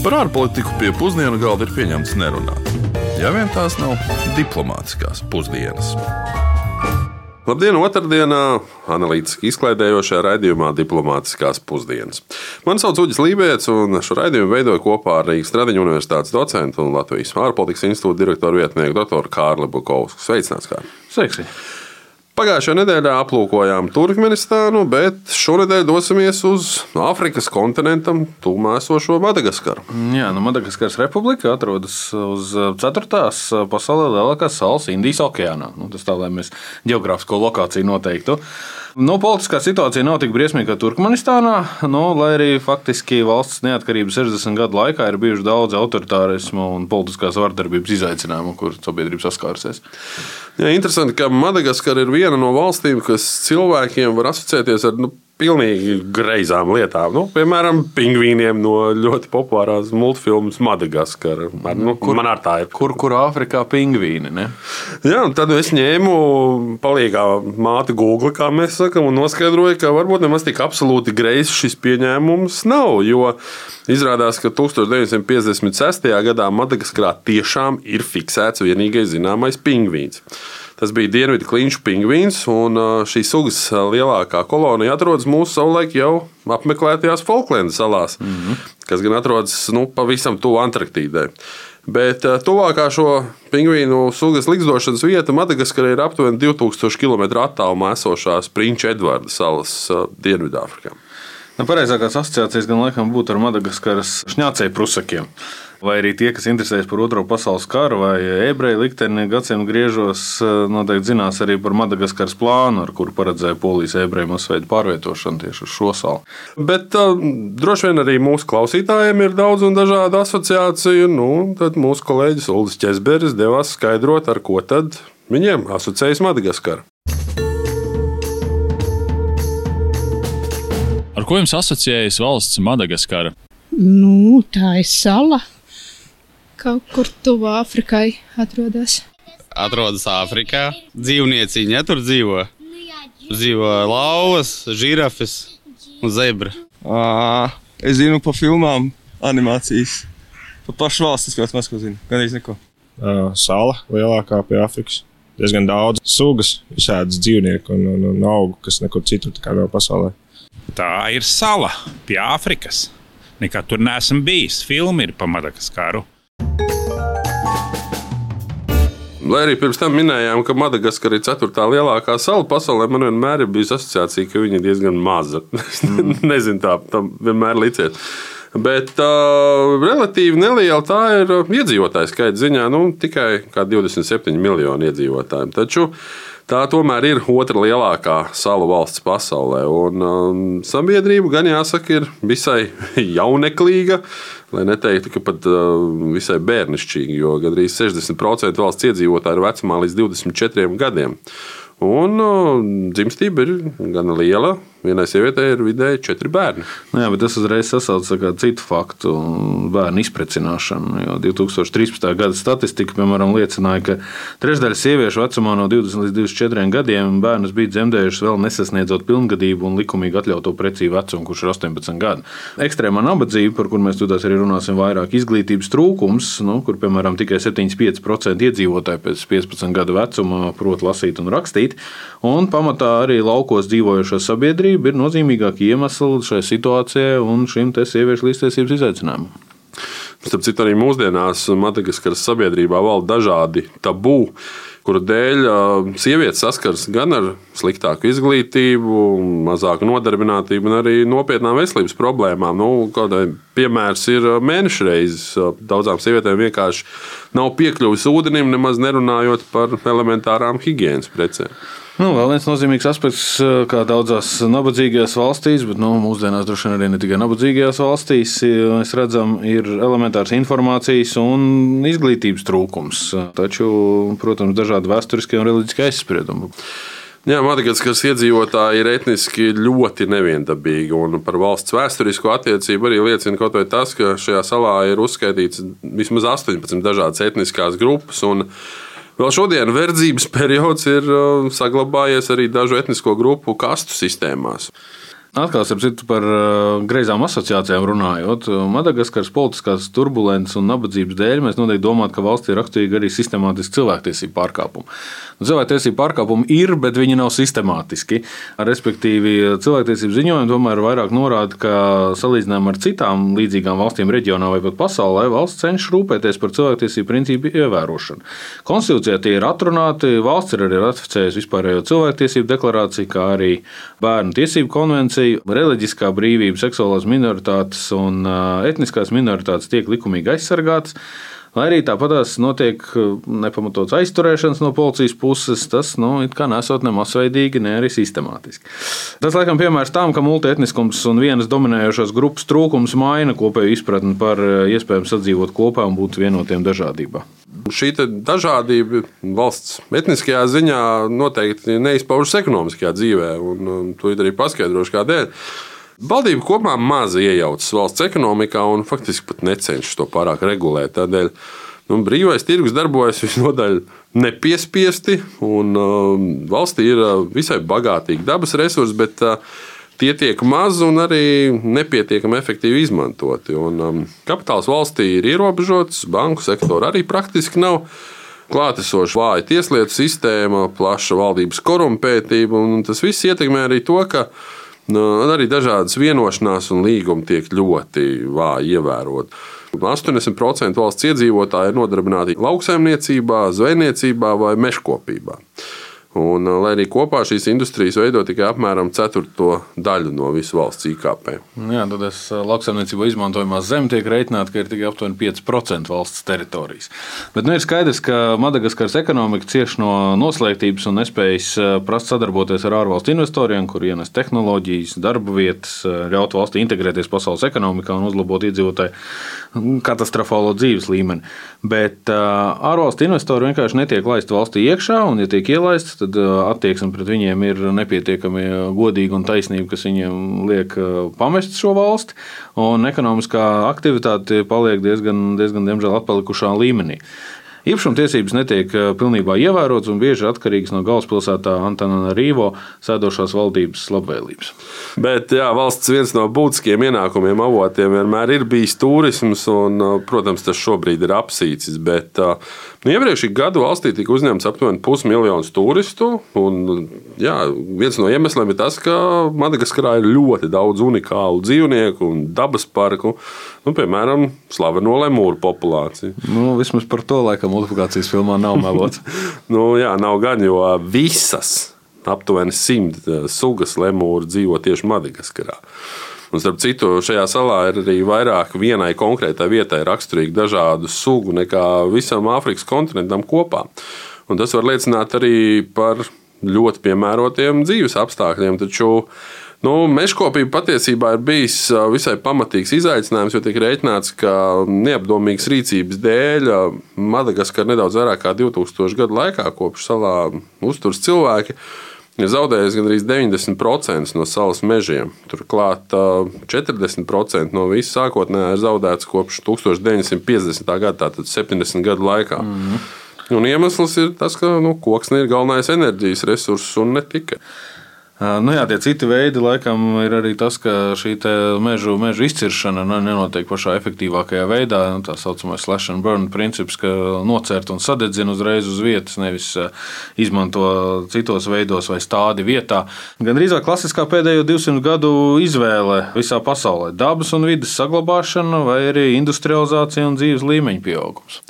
Par ārpolitiku pie pusdienu galda ir pieņemts nerunāt. Ja vien tās nav diplomātiskās pusdienas. Labdien, otrdienā analītiski izklaidējošajā raidījumā Diplomātiskās pusdienas. Mani sauc Uģis Lībijams, un šo raidījumu veidoju kopā ar Rīgas Tradiņu Universitātes docentu un Latvijas ārpolitikas institūta direktoru vietnieku doktoru Kārli Bukovsku. Sveicināts, Kārli! Sveiki! Pagājušajā nedēļā aplūkojām Turkmenistānu, bet šonadēļ dosimies uz Āfrikas kontinentam, tūmā esošo Madagaskaru. Jā, nu Madagaskaras republika atrodas uz 4. pasaulē lielākās salas Indijas okeānā. Nu, tas tā, lai mēs geogrāfisko lokāciju noteiktu. Nu, politiskā situācija nav tik briesmīga kā Turkmenistānā, nu, lai arī faktiski valsts neatkarības 60 gadu laikā ir bijuši daudz autoritārismu un politiskās vardarbības izaicinājumu, kur sabiedrība saskārusies. Jā, interesanti, ka Madagaskara ir viena no valstīm, kas cilvēkiem var asociēties ar nu, pilnīgi greizām lietām. Nu, piemēram, pingvīniem no ļoti populārās multfilmas Madagaskara. Nu, kur, man ar tā ir. Kur, kur Āfrikā pingvīni? Ne? Jā, un tad es ņēmu palīgā māti Google, kā mēs sakām, un noskaidroju, ka varbūt nemaz tik absolūti greizs šis pieņēmums nav. Jo izrādās, ka 1956. gadā Madagaskarā tiešām ir fiksēts vienīgais zināmais pingvīns. Tas bija dienvidu kliņšu pingvīns, un šīs sugas lielākā kolonija atrodas mūsu savulaik jau apmeklētajās Falklendas salās, mm -hmm. kas gan atrodas nu, pavisam tuvu Antarktīdai. Bet tuvākā šo pingvīnu sugas likstošanas vieta Madagaskarā ir aptuveni 2000 km attālumā esošās Prinča Edvarda salas Dienvidāfrikā. Nu, pareizākās asociācijas gan laikam būtu ar Madagaskaras šņācēju prusakiem. Vai arī tie, kas interesējas par Otro pasaules karu vai ebreju likteni gadsimtu griežos, noteikti zinās arī par Madagaskaras plānu, ar kuru paredzēja polijas ebreju masveidu pārvietošanu tieši uz šo salu. Bet uh, droši vien arī mūsu klausītājiem ir daudz un dažādu asociāciju. Nu, tad mūsu kolēģis Ulris Česberis devās skaidrot, ar ko tad viņiem asociējas Madagaskara. Ko jums asociējas valsts Madagaskara? Nu, tā ir sala kaut kur tuvu Āfrikai atrodas. Atrodas Āfrikā. Dzīvnieciņi tur dzīvo. Dzīvo lauvas, žirafes un zebra. À, es zinu par filmām, animācijas. Par pašu valsts ļoti maz ko zinu. Gan arī neko. Uh, sala lielākā pie Āfrikas. Diezgan daudz sugas, visādas dzīvnieku un, un, un augu, kas nekur citur nav pasaulē. Tā ir sala pie Āfrikas. Nekad tur neesmu bijis. Filma ir pa Madagaskaru. Lai arī pirms tam minējām, ka Madagaskara ir ceturtā lielākā sala pasaulē, man vienmēr ir bijusi asociācija, ka viņa ir diezgan maza. Mm. Nezinu, tā tam vienmēr licies. Bet uh, relatīvi neliela tā ir iedzīvotāju skaita ziņā, nu, tikai 27 miljoni iedzīvotāji. Taču tā tomēr ir otra lielākā salu valsts pasaulē. Un, um, sabiedrība gan jāsaka, ir visai jauneklīga. Lai neteiktu, ka pat uh, visai bērnišķīgi, jo gandrīz 60% valsts iedzīvotāji ir vecumā līdz 24 gadiem. Un uh, dzimstība ir gan liela, Vienai sievietei ir vidēji četri bērni. Nu jā, bet tas uzreiz sasaucas ar citu faktu - bērnu izprecināšanu. Jo 2013. gada statistika, piemēram, liecināja, ka trešdaļa sieviešu vecumā no 20 līdz 24 gadiem bērnus bija dzemdējušas vēl nesasniedzot pilngadību un likumīgi atļautu precīzu vecumu, kurš ir 18 gadi. Ekstrēmā nabadzība, par kur mēs tūlīt arī runāsim vairāk, izglītības trūkums, nu, kur, piemēram, tikai 75% iedzīvotāji pēc 15 gadu vecuma prot lasīt un rakstīt, un pamatā arī laukos dzīvojošo sabiedrību sabiedrība ir nozīmīgākie iemesli šai situācijai un šim sieviešu līdztiesības izaicinājumam. Starp citu, arī mūsdienās Madagaskaras sabiedrībā valda dažādi tabū, kuru dēļ sievietes saskaras gan ar sliktāku izglītību, mazāku nodarbinātību, gan arī nopietnām veselības problēmām. Nu, piemērs ir mēneša reizes. Daudzām sievietēm vienkārši nav piekļuvis ūdenim, nemaz nerunājot par elementārām higiēnas precēm. Nu, vēl viens nozīmīgs aspekts, eh, kā daudzās nabadzīgajās valstīs, bet nu, mūsdienās droši vien arī ne tikai nabadzīgajās valstīs, mēs redzam, ir elementārs informācijas un izglītības trūkums. Taču, protams, dažādi vēsturiskie un reliģiskie aizspriedumi. Jā, Madagaskaras iedzīvotāji ir etniski ļoti neviendabīgi, un par valsts vēsturisko attiecību arī liecina kaut vai tas, ka šajā salā ir uzskaitīts vismaz 18 dažādas etniskās grupas. Vēl šodien verdzības periods ir uh, saglabājies arī dažu etnisko grupu kastu sistēmās. Atkal, par uh, greizām asociācijām runājot, Madagaskaras politiskās turbulences un nabadzības dēļ mēs noteikti domājam, ka valstī ir raksturīgi arī sistemātiski cilvēktiesību pārkāpumi. Cilvēktiesību pārkāpumi ir, bet viņi nav sistemātiski. Respektīvi, cilvēktiesību ziņojumi tomēr vairāk norāda, ka salīdzinājumā ar citām līdzīgām valstīm reģionā vai pat pasaulē valsts cenšas rūpēties par cilvēktiesību principu ievērošanu. Konstitūcijā tie ir atrunāti, valsts ir arī ratificējusi vispārējo cilvēktiesību deklarāciju, kā arī bērnu tiesību konvenciju konvenciju, reliģiskā brīvība, seksuālās minoritātes un etniskās minoritātes tiek likumīgi aizsargātas. Lai arī tāpatās notiek nepamatots aizturēšanas no policijas puses, tas nu, nesot ne masveidīgi, ne arī sistemātiski. Tas, laikam, piemērs tam, ka multietniskums un vienas dominējošās grupas trūkums maina kopēju izpratni par iespējām sadzīvot kopā un būt vienotiem dažādībā. Šī dažādība valsts etniskajā ziņā noteikti neizpaužas ekonomiskajā dzīvē, un, un to arī paskaidrošu, kādēļ. Valdība kopumā maz iejaucas valsts ekonomikā un faktiski pat necenšas to pārāk regulēt. Tādēļ nu, brīvais tirgus darbojas visnotaļ nepiespiesti, un uh, valstī ir uh, visai bagātīgi dabas resursi, bet uh, tie tiek maz un arī nepietiekami efektīvi izmantoti. Un, um, kapitāls valstī ir ierobežots, banku sektora arī praktiski nav. Klātesoša vāja tieslietu sistēma, plaša valdības korumpētība, un tas viss ietekmē arī to, ka Nu, arī dažādas vienošanās un līgumi tiek ļoti vāji ievērot. 80% valsts iedzīvotāji ir nodarbināti lauksaimniecībā, zvejniecībā vai mežkopībā. Un, uh, lai arī kopā šīs industrijas veido tikai apmēram ceturto daļu no visas valsts IKP. Jā, tad es uh, lauksaimniecībā izmantojamā zeme tiek rēķināta, ka ir tikai aptuveni 5% valsts teritorijas. Bet nu, ir skaidrs, ka Madagaskaras ekonomika cieš no noslēgtības un nespējas uh, prast sadarboties ar ārvalstu investoriem, kur ienes tehnoloģijas, darba vietas, ļaut valstī integrēties pasaules ekonomikā un uzlabot iedzīvotāju katastrofālo dzīves līmeni. Bet ārvalstu investori vienkārši netiek laisti valstī iekšā, un, ja tiek ielaisti, tad attieksme pret viņiem ir nepietiekami godīga un taisnība, kas viņiem liek pamest šo valsti. Un ekonomiskā aktivitāte paliek diezgan, diezgan diemžēl, atpalikušā līmenī. Īpašumtiesības netiek pilnībā ievērotas un bieži atkarīgas no galvaspilsētā Antona Rīvo sēdošās valdības labvēlības. Bet jā, valsts viens no būtiskiem ienākumiem avotiem vienmēr ir bijis turisms, un, protams, tas šobrīd ir apsīcis. Bet, nu, iepriekšējā gadu valstī tika uzņemts aptuveni pusmiljons turistu. Un, jā, viens no iemesliem ir tas, ka Madagaskarā ir ļoti daudz unikālu dzīvnieku un dabas parku, nu, piemēram, slaveno lemūru populāciju. Nu, vismaz par to laikam multiplikācijas filmā nav melots. nu, jā, nav gan, jo visas aptuveni simt eh, sugas lemūri dzīvo tieši Madagaskarā. Un, starp citu, šajā salā ir arī vairāk vienai konkrētai vietai raksturīgi dažādu sugu nekā visam Āfrikas kontinentam kopā. Un tas var liecināt arī par ļoti piemērotiem dzīves apstākļiem. Taču Nu, Mežkopība patiesībā ir bijis visai pamatīgs izaicinājums, jo tiek rēķināts, ka neapdomīgas rīcības dēļ Madagaskar nedaudz vairāk kā 2000 gadu laikā kopš salā uzturas cilvēki. Ir zaudējis gandrīz 90% no salas mežiem. Turklāt 40% no visas sākotnējā ir zaudēts kopš 1950. gada, tātad 70 gadu laikā. Mm -hmm. Un iemesls ir tas, ka nu, koks ir galvenais enerģijas resurss un ne tikai. Nu jā, tie citi veidi, laikam, ir arī tas, ka šī mežu, mežu izciršana nu, nenotiek pašā efektīvākajā veidā. Nu, tā saucamais slash and burn princips, ka nocērt un sadedzina uzreiz uz vietas, nevis izmanto citos veidos vai stādi vietā. Gan drīzāk klasiskā pēdējo 200 gadu izvēle visā pasaulē - dabas un vidas saglabāšana vai arī industrializācija un dzīves līmeņa pieaugums.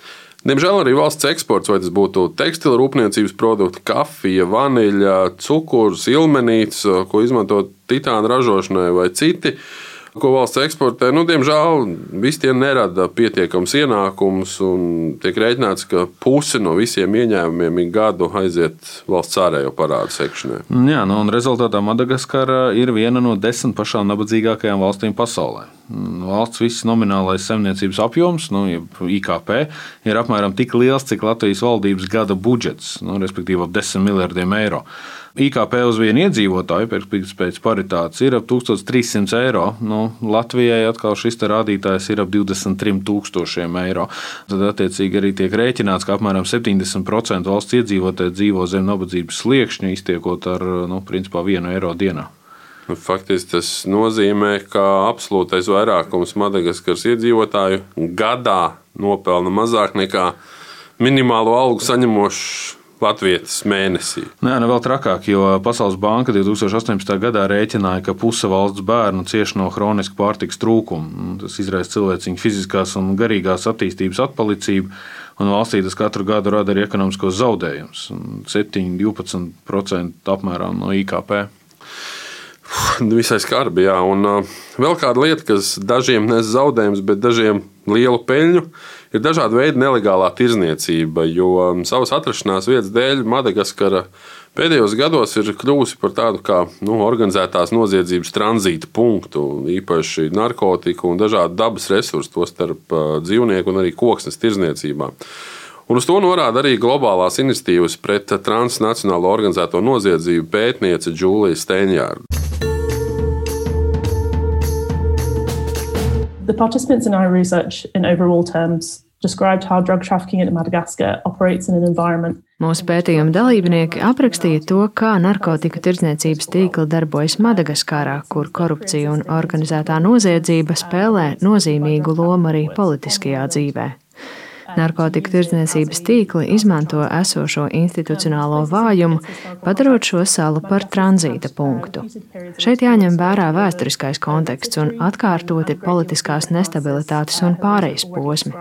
Diemžēl arī valsts eksports, vai tas būtu tekstila rūpniecības produkti, kafija, vaniļa, cukurs, ilmenīts, ko izmanto titāna ražošanai vai citi ko valsts eksportē, nu, diemžēl visi tie nerada pietiekams ienākums. Tiek rēķināts, ka puse no visiem ieņēmumiem ik gadu aiziet valsts ārējo parādu sekšanai. Jā, nu, un rezultātā Madagaskara ir viena no desmit pašām nabadzīgākajām valstīm pasaulē. Valsts viss nominālais saimniecības apjoms, nu, IKP, ir apmēram tik liels, cik Latvijas valdības gada budžets, nu, respektīvi ap 10 miljardiem eiro. IKP uz vienu iedzīvotāju pēc, pēc paritātes ir ap 1300 eiro. Nu, Latvijai atkal šis rādītājs ir ap 23,000 eiro. Tad, attiecīgi, arī tiek rēķināts, ka apmēram 70% valsts iedzīvotāji dzīvo zem nabadzības sliekšņa, iztiekot ar nu, principā, vienu eiro dienā. Faktiski tas nozīmē, ka absolūtais vairākums Madagaskaras iedzīvotāju gadā nopelna mazāk nekā minimālo algu saņemošs Latvijas mēnesī. Nē, ne vēl trakāk, jo Pasaules banka 2018. gadā rēķināja, ka puse valsts bērnu cieš no hroniska pārtikas trūkuma. Tas izraisa cilvēciņu fiziskās un garīgās attīstības atpalicību, un valstī tas katru gadu rada arī ekonomiskos zaudējumus - 7-12% apmērā no IKP. Visai skarbi, jā. Un uh, vēl kāda lieta, kas dažiem nes zaudējumus, bet dažiem lielu peļņu, ir dažādi veidi nelegālā tirzniecība. Jo um, savas atrašanās vietas dēļ Madagaskara pēdējos gados ir kļuvusi par tādu kā nu, organizētās noziedzības tranzīta punktu, īpaši narkotiku un dažādu dabas resursu, tostarp uh, dzīvnieku un arī koksnes tirzniecībā. Un uz to norāda arī globālās iniciatīvas pret transnacionālo organizēto noziedzību pētniece Džūlija Steinjārda. The participants in our research, in overall terms, described how drug trafficking in Madagascar operates in an environment. Mūsu pētījuma dalībnieki aprakstīja to, kā narkotiku tirdzniecības tīkli darbojas Madagaskārā, kur korupcija un organizētā noziedzība spēlē nozīmīgu lomu arī politiskajā dzīvē. Narkotiku tirdzniecības tīkli izmanto esošo institucionālo vājumu, padarot šo salu par tranzīta punktu. Šeit jāņem vērā vēsturiskais konteksts un atkārtoti politiskās nestabilitātes un pārejas posmi.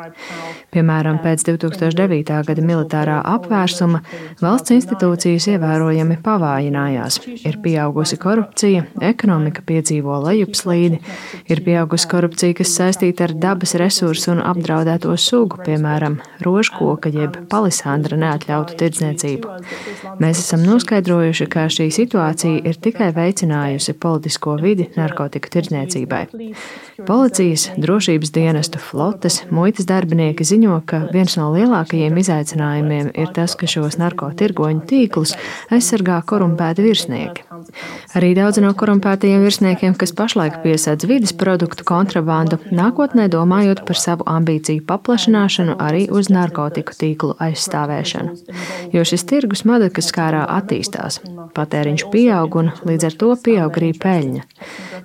Piemēram, pēc 2009. gada militārā apvērsuma valsts institūcijas ievērojami pavājinājās. Ir pieaugusi korupcija, ekonomika piedzīvo lejupslīdi, ir pieaugusi korupcija, kas saistīta ar dabas resursu un apdraudēto sugu, piemēram, piemēram, rožkoka jeb palisandra neatļautu tirdzniecību. Mēs esam noskaidrojuši, ka šī situācija ir tikai veicinājusi politisko vidi narkotiku tirdzniecībai. Policijas, drošības dienestu, flotes, muitas darbinieki ziņo, ka viens no lielākajiem izaicinājumiem ir tas, ka šos narkotirgoņu tīklus aizsargā korumpēti virsnieki. Arī daudzi no korumpētajiem virsniekiem, kas pašlaik piesaidz vidas produktu kontrabandu, nākotnē domājot par savu ambīciju paplašināšanu arī uz narkotiku tīklu aizstāvēšanu. Jo šis tirgus Madagaskārā attīstās, patēriņš pieaug un līdz ar to pieaug arī peļņa.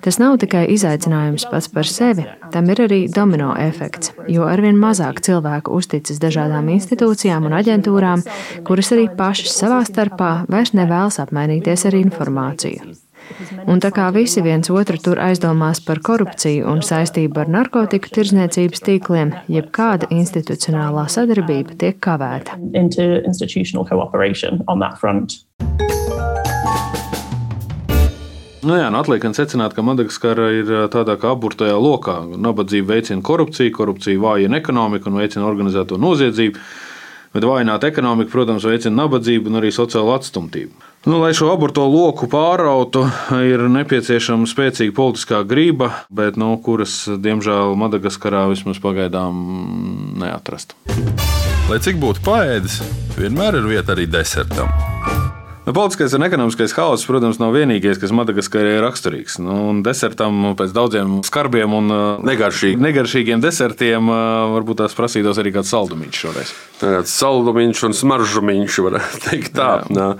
Tas nav tikai izaicinājums pats par sevi, tam ir arī domino efekts, jo arvien mazāk cilvēku uzticas dažādām institūcijām un aģentūrām, kuras arī pašas savā starpā vairs nevēlas apmainīties ar informāciju. Un tā kā visi viens otru tur aizdomās par korupciju un saistību ar narkotiku tirdzniecības tīkliem, jebkāda institucionālā sadarbība tiek kavēta. Nu jā, nu atliek gan secināt, ka Madagaskara ir tādā kā aburtajā lokā. Nabadzība veicina korupciju, korupcija vājina ekonomiku un veicina organizēto noziedzību. Bet vājināt ekonomiku, protams, veicina nabadzību un arī sociālo atstumtību. Nu, lai šo aborto loku pārautu, ir nepieciešama spēcīga politiskā grība, bet nu, kuras, diemžēl, Madagaskarā vismaz pagaidām neatrast. Lai cik būtu paēdis, vienmēr ir vieta arī desertam. Nu, politiskais un ekonomiskais haoss, protams, nav vienīgais, kas Madagaskarē ir raksturīgs. Nu, desertam pēc daudziem skarbiem un Negaršīgi. negaršīgiem desertiem varbūt tās prasītos arī kāds saldumiņš šoreiz. Tāds saldumiņš un smaržumiņš, varētu teikt tā. Jā.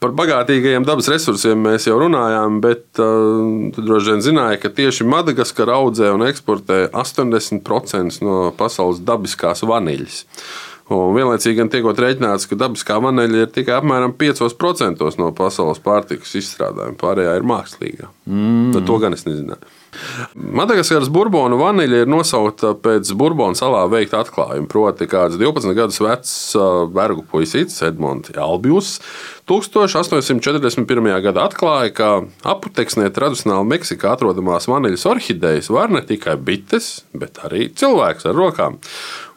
Par bagātīgajiem dabas resursiem mēs jau runājām, bet uh, droši vien zināji, ka tieši Madagaskara audzē un eksportē 80% no pasaules dabiskās vaniļas. Un vienlaicīgi gan tiek rēķināts, ka dabiskā vaniļa ir tikai apmēram 5% no pasaules pārtikas izstrādājuma. Pārējā ir mākslīga. Mm. To gan es nezināju. Madagaskaras burbonu vaniļa ir nosaukta pēc Burbonu salā veikta atklājuma. Proti, kāds 12 gadus vecs vergu puisītis Edmunds Albijs 1841. gadā atklāja, ka aputeksnē tradicionāli Meksikā atrodamās vaniļas orhidejas var ne tikai bites, bet arī cilvēks ar rokām.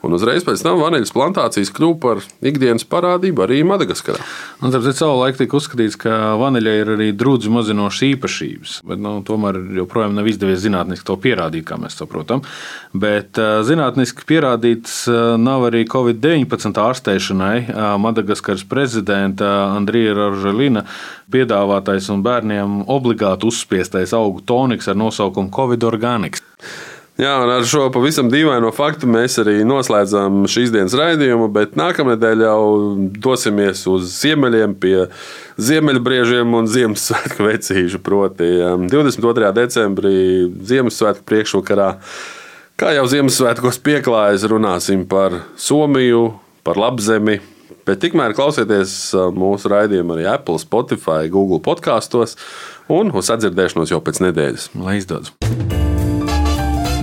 Un uzreiz pēc tam vaniļas plantācijas kļuva par ikdienas parādību arī Madagaskarā. Nu, Tāpēc savulaik tika uzskatīts, ka vaniļai ir arī drudzi mazinošas īpašības, bet nu, tomēr joprojām nav izdevies zinātniski to pierādīt, kā mēs saprotam. Bet zinātniski pierādīts nav arī Covid-19 ārstēšanai. Madagaskaras prezidenta Andrija Raželina piedāvātais un bērniem obligāti uzspiestais augu toniks ar nosaukumu Covid organiks. Jā, un ar šo pavisam dīvaino faktu mēs arī noslēdzam šīs dienas raidījumu, bet nākamnedēļ jau dosimies uz ziemeļiem pie ziemeļbriežiem un Ziemassvētku vecīšu. Proti, 22. decembrī Ziemassvētku priekšvakarā, kā jau Ziemassvētkos pieklājas, runāsim par Somiju, par Labzemi. Bet tikmēr klausieties mūsu raidījumu arī Apple, Spotify, Google podkastos un uz sadzirdēšanos jau pēc nedēļas. Lai izdodas!